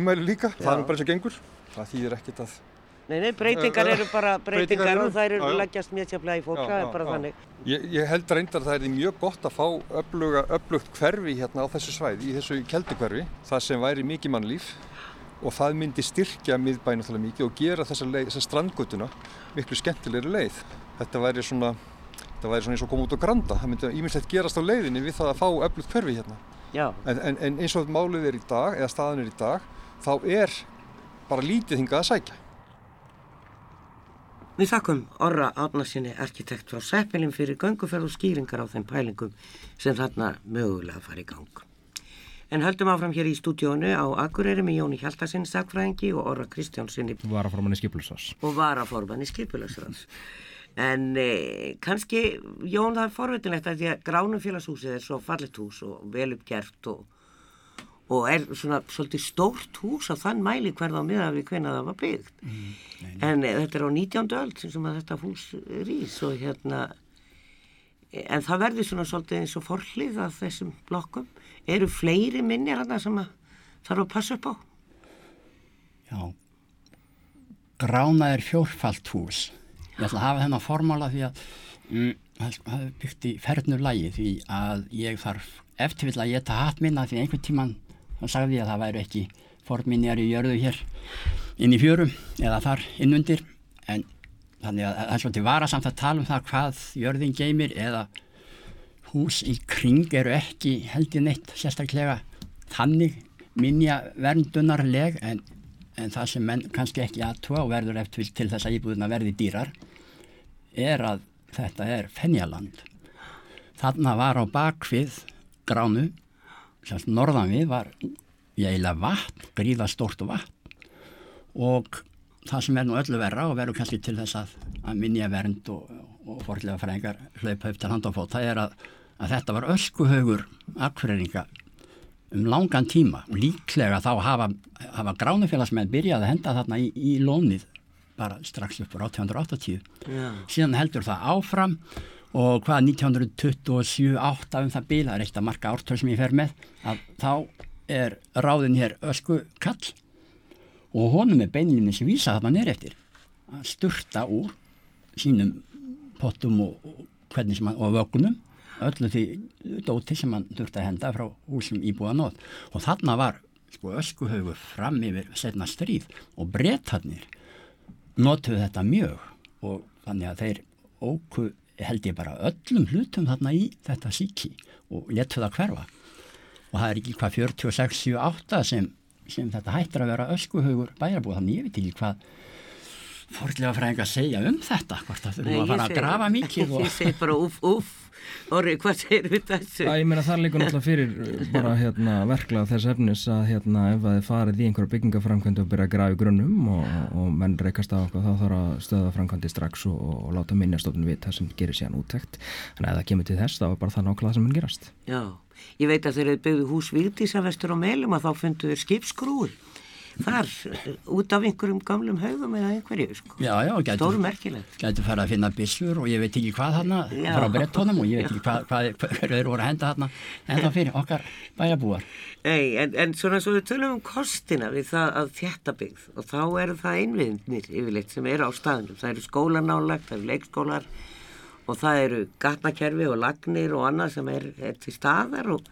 umæli líka. Það er bara eins og gengur. Það þýðir ekkert að Nei, nei, breytingar Eh, eru bara breytingar breytingar eru- og þær eru já, já. leggjast mjög í fólk, Já, það já, er bara já. þannig. Ég, ég held reyndar að það er mjög gott að fá öfluga, öflugt hverfi hérna á þessu svæði, í þessu keldukverfi, það sem væri mikið mannlíf og það myndi styrkja miðbæn náttúrulega mikið og gera þessa, leið, þessa strandgötuna miklu skemmtilegri leið. Þetta væri svona, þetta væri svona eins og koma út á granda, það myndi íminnslegt gerast á leiðinni við það að fá öflugt hverfi hérna. Já. En, en, en eins og málið er í dag, eða staðan er í dag, þá er bara lítið hingað að sækja. Við þakkum Orra Átnarsinni, arkitekt frá Seppelin fyrir gönguferð og skýringar á þeim pælingum sem þarna mögulega fara í gang. En höldum áfram hér í stúdíónu á Akureyri með Jóni Hjaltarsinn, sagfræðingi og Orra Kristjánsinni Varaformanni skipulsás. og varaformanni skipulagsráðs. En eh, kannski, Jón, það er forveitinlegt að því að Gránumfélagshúsið er svo fallet hús og vel uppgert og, og er svona svolítið stórt hús á þann mæli hverða á miða við hvenna það var byggt. En eh, þetta er á 19. öld sem að þetta hús rís og hérna, en það verður svona svolítið eins og forhlið af þessum blokkum. Eru fleiri minnir hann sem að þarf að passa upp á? Já. Grána er fjórfalt hús. Ég ætla að hafa þennan formála því að mm, það er byggt í fernur lægi því að ég þarf eftir vil að geta hatt minna því einhvern tíman þá sagði ég að það væri ekki forminjar í jörðu hér inn í fjörum eða þar innundir en þannig að það er svolítið varasamt að tala um það hvað jörðin geymir eða hús í kring eru ekki heldið neitt sérstaklega þannig minja verndunarleg en, en það sem menn kannski ekki aðtúa og verður eftir til þess að íbúðuna verði dýrar er að þetta er fennjaland þarna var á bakvið gránu semst norðan við var eiginlega vatn, gríða stórt vatn. Og það sem er nú öllu verra og verður kannski til þess að, að minja vernd og, og forðlega fræðingar hlaupa upp til handafót, það er að, að þetta var öskuhaugur akkureringa um langan tíma. Líklega þá hafa, hafa gránufélagsmenn byrjað að henda þarna í, í lónið bara strax upp á 1880 Já. síðan heldur það áfram og hvað 1927-8 um það bíl, það er eitt af marga ártöð sem ég fer með, að þá er ráðin hér ösku kall og honum er beinlinni sem vísa það mann er eftir að sturta úr sínum pottum og, og, man, og vögunum öllu því dóti sem hann þurfti að henda frá húsum íbúa nóð og þarna var sko öskuhaugur fram yfir setna stríð og brettarnir notuðu þetta mjög. Og þannig að þeir óku held ég bara öllum hlutum þarna í þetta síki og letu það hverfa. Og það er ekki hvað 46-78 sem, sem þetta hættir að vera öskuhaugur bæjarbúð þannig ég veit ekki hvað fórlega fræðing að segja um þetta hvort það þurfum að fara að grafa mikið og... Ég segi bara uff, uff Orri, hvað segir við þessu? Að, ég meina það líka náttúrulega fyrir bara hérna, verklað þess efnis að hérna, ef það er farið í einhverja byggingaframkvæmdu og byrja að grafa í grunnum og, og menn reykast á okkur þá þarf að stöða framkvæmdi strax og, og láta minnjastofnun við það sem gerir síðan þannig að ef það kemur til þess þá er bara það nákvæmlega sem mun gerast. Já, ég veit að þeir eru byggðu hús Þar út af einhverjum gamlum haugum eða einhverju sko. já, já, stóru merkilegt Gætu fara að finna bissur og ég veit ekki hvað þarna frá brettónum og ég veit ekki hvað hvað þeir voru að henda þarna. En það fyrir okkar bæjabúar Ei, en, en svona svo við tölum um kostina við það að þjættabyggð og þá eru það einviðnir yfirleitt sem eru á staðnum. Það eru skólanálagt, það eru leikskólar og það eru gatnakerfi og lagnir og annað sem er, er til staðar og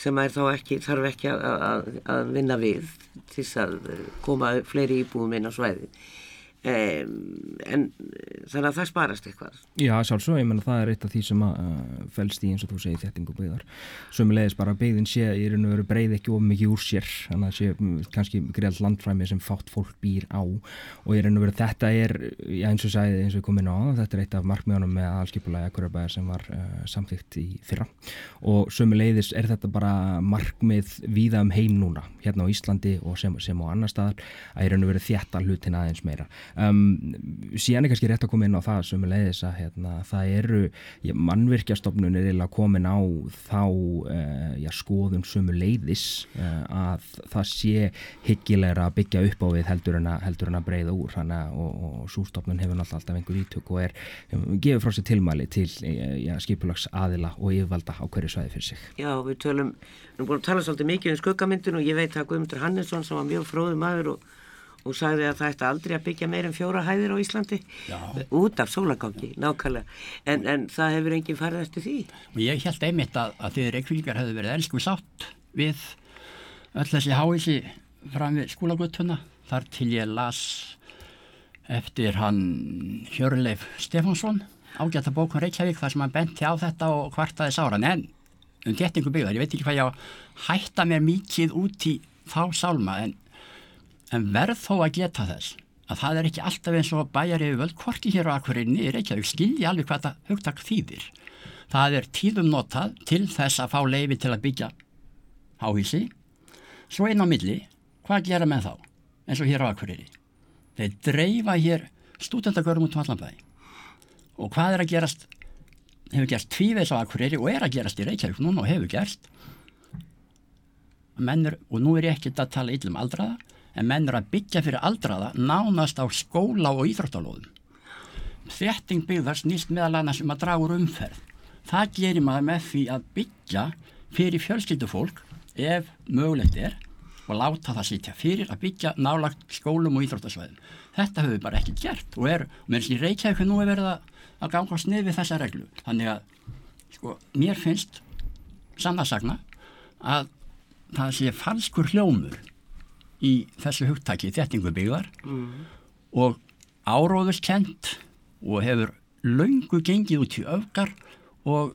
sem er þá ekki, þarf ekki að, að, að vinna við til að koma fleiri íbúðum inn á svæði Um, en þannig að það sparast eitthvað. Já, sjálfsög, ég menna það er eitt af því sem að uh, fælst í eins og þú segir þettingu byggðar. Sömulegis bara byggðin sé í raun og veru breið ekki of mikið úr sér þannig að sé um, kannski greiðalt landfræmi sem fátt fólk býr á. Og í raun og veru þetta er, já eins og sæði eins og inn á, þetta er eitt af markmiðunum með allskipulagi akkurabæðar sem var uh, samþygt í fyrra. Og sömulegis er þetta bara markmið víða um heim núna, hérna á Íslandi og sem, sem á Um, síðan er kannski rétt að koma inn á það sem er leiðis að hérna, það eru já, mannvirkjastofnun er komin á þá uh, já, skoðun sem er leiðis uh, að það sé higgilegra að byggja upp á við heldur en að, heldur en að breyða úr. Þannig, og, og sústofnun hefur alltaf, alltaf einhver ítök og er um, gefur frá sér tilmæli til uh, skipulags aðila og yfirvalda á hverju svæði fyrir sig. Já, við tölum, við erum búin að tala svolítið mikið um skuggamyndun og ég veit að Guðmundur Hannesson sem var mjög fróðum aður og og sagði að það ætti aldrei að byggja meir en fjóra hæðir á Íslandi Já. út af sólagangi, nákvæmlega. En, en það hefur enginn farið eftir því? Og ég held einmitt að, að þið reykvíkjar hefur verið elsku sátt við öll þessi háísi fram við skólagutuna þar til ég las eftir hann Hjörleif Stefánsson ágæta bókun Reykjavík þar sem hann benti á þetta og hvartaði sáran. En um gettingu byggðar, ég veit ekki hvað ég hætta mér mikið út í þá sálma en en verð þó að geta þess að það er ekki alltaf eins og bæjar yfir völd hvorki hér á akkurinni er ekki að skilja alveg hvað það hugtak þýðir. Það er tíðum notað til þess að fá leifi til að byggja háhísi svo einn á milli, hvað gera menn þá eins og hér á akkurinni þeir dreifa hér stúdendagörum út á allanbæði og hvað er að gerast? Hefur gerst tvíveis á akkurinni og er að gerast í Reykjavík núna og hefur gerst. Mennur, og nú er ég ekkert að tala yllum aldraða en menn er að byggja fyrir aldraða nánast á skóla og íþróttalóðum. Þetting byggðar snýst meðal annars um að draga úr umferð. Það gerir maður með því að byggja fyrir fjölskyldufólk ef mögulegt er og láta það sitja fyrir að byggja nálagt skólum og íþróttasvæðum. Þetta höfum við bara ekki gert og er, mér finnst í Reykjavík nú er verið að ganga snið við þessa reglu. Þannig að, sko, mér finnst sannarsagna að það sé falskur hljómur í þessu hugtaki þettingubyggðar mm. og áróðuskent og hefur laungu gengið út í öfgar og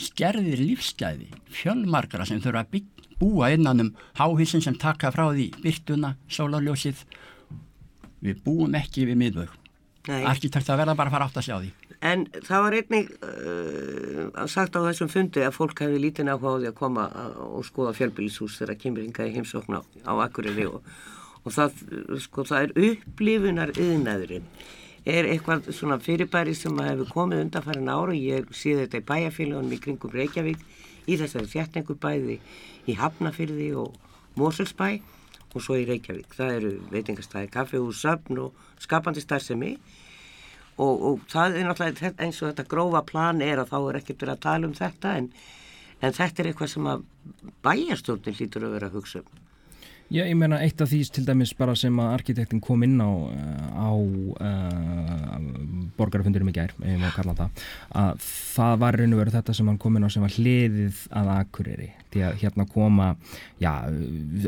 skerðir lífsgæði fjölmarkara sem þurfa að bygg, búa innan um háhísin sem taka frá því byrtuna, sólarljósið. Við búum ekki við miðvög arkitekt að verða bara að fara átt að sjá því. En það var einnig uh, sagt á þessum fundi að fólk hefði lítinn áhuga á því að koma og skoða fjölbílishús þegar kemur yngaði heimsókna á Akureyri og, og það, sko, það er upplifunar yðnaðurinn er eitthvað svona fyrirbæri sem hefur komið undanfærin ára og ég sé þetta í bæjarfélagunum í kringum Reykjavík í þessari þjætningu bæði í Hafnafyrði og Moselsbæ og svo í Reykjavík. Það eru veitingastæði, kaffehús, söfn og skapandi starfsemi og, og það er náttúrulega eins og þetta grófa plan er að þá er ekkert verið að tala um þetta en, en þetta er eitthvað sem að bæjarstjórnir lítur að vera að hugsa um. Já, ég meina eitt af því til dæmis bara sem að arkitektin kom inn á, á uh, borgarfundurum í gær, ef ég má kalla það, að það var raun og veru þetta sem hann kom inn á sem var hliðið að Akureyri. Því að hérna koma, já,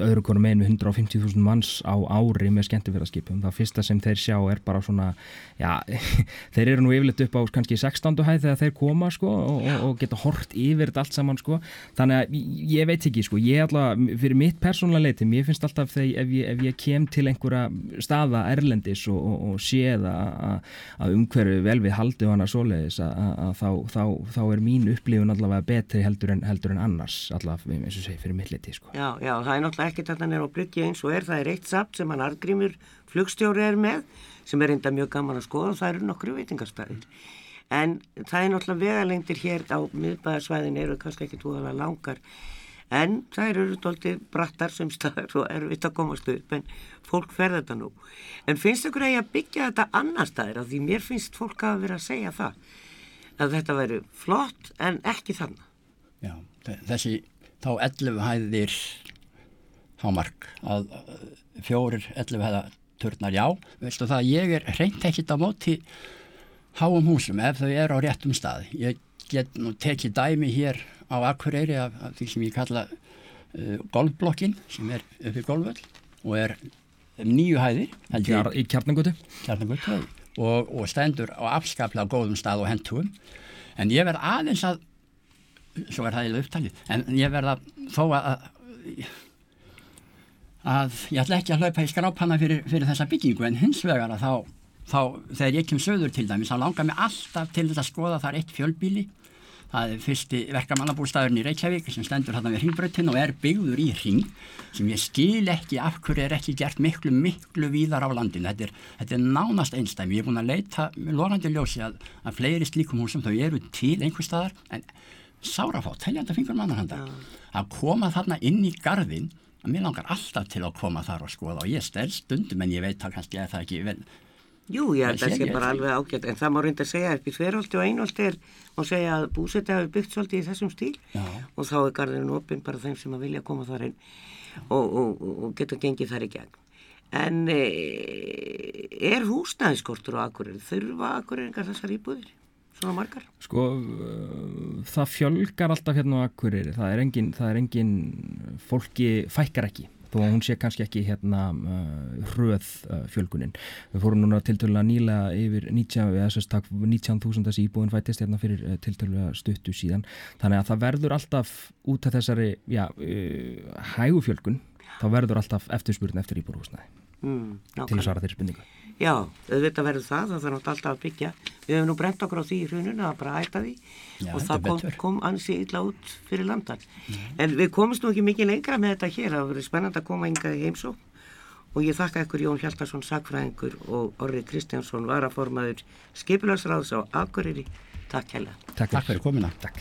öðru konum einu 150.000 manns á ári með skemmtifjörðarskipum. Það fyrsta sem þeir sjá er bara svona, já, þeir eru nú yfirleitt upp á kannski 16. hæð þegar þeir koma, sko, og, og geta hort yfir þetta allt saman, sko. Þannig að ég veit ekki, sko, ég alltaf, fyrir mitt persónulega leiti, mér finnst alltaf þegar ef ef ég kem til einhverja staða erlendis og, og, og séð að umhverju vel við haldi og hana svoleiðis að þá, þá, þá er mín upplifun allavega betri heldur en, heldur en annars allavega eins og segi fyrir milliti sko. Já, já, það er náttúrulega ekkert að hann er á bryggja eins og er. Það er eitt sapt sem hann argrimur flugstjóri er með sem er enda mjög gaman að skoða og það eru nokkru veitingarstæðir en það er náttúrulega vegalengdir hér á miðbæðarsvæðin eru kannski ekki tóðalega langar en það eru doldið brattar sem staðar og erfitt að komast upp en fólk fer þetta nú. En finnst ykkur að ég að byggja þetta annar staðir? Af því mér finnst fólk að vera að segja það að þetta veri flott en ekki þannig Já, þessi þá 11 hæðir hámark að fjórir 11 hæða turnar já, veistu það ég er reynd ekkit á móti háum húsum ef þau eru á réttum stað. Ég get nú tekið dæmi hér á Akureyri af, af því sem ég kalla uh, golfblokkin sem er uppið golfvöld og er nýju hæðir Kjar, í kjarnangötu og, og stendur á afskaplega góðum stað og hendtúum en ég verð aðeins að svo er það í upptalið en ég verð að þó að að ég ætla ekki að hlaupa í skrápanna fyrir, fyrir þessa byggingu en hins vegar að þá, þá þegar ég kem söður til dæmis þá langar mér alltaf til þetta að skoða þar eitt fjölbíli það er fyrsti verkamannabúrstæðurinn í Reykjavík sem stendur hérna við hringbröttin og er byggður í hring sem ég skil ekki af hverju er ekki gert miklu, miklu víðar á landinu. Þetta er, þetta er nánast einstæmi. Ég er búin að leita lorandi ljósi að, að fleiri slíkum húsum þau eru til einhver staðar en sárafátt, heljanda fingur mannarhanda að koma þarna inn í gardin að mér langar alltaf til að koma þar og skoða og ég stel stundum en ég veit að kannski er það ekki vel Jú, að það sé bara alveg ágætt en það má reynda að segja upp í þverjóldi og einjóldi er og segja að búseti hafi byggt svolítið í þessum stíl. Já. og þá er garðurinn opinn bara þeim sem að vilja koma þar inn og, og, og geta gengið þar í gegn. En e, er húsnæðiskortur á akkurir þurfa akkuriringar þessar íbúðir svona margar? Sko það fjölgar alltaf hérna á akkurir það er engin, það er engin fólki fækkar ekki þó að hún sé kannski ekki hérna uh, hröð uh, fjölgunin. Við fórum núna tiltölulega nýlega yfir 19.000 19 þessi íbúin fættist hérna fyrir uh, tiltölulega stuttu síðan. Þannig að það verður alltaf út af þessari já, uh, hægufjölgun, þá verður alltaf eftirspurn eftir íbúrhúsnaði mm, til að svara þeirri spurningu. Já, auðvitað verður það, það þarf náttúrulega alltaf að byggja. Við hefum nú brent okkur á því í hruninu að bara hætta því Já, og það kom, kom ansi illa út fyrir landan. Mm. En við komumst nú ekki mikið lengra með þetta hér, það verður spennand að koma yngað í heimsó og ég þakka ykkur Jón Hjaltarsson, sagfræðingur og Orri Kristjánsson, varaformaður skipularsráðs á Akureyri. Takk hella. Takk, Takk fyrir komina. Takk.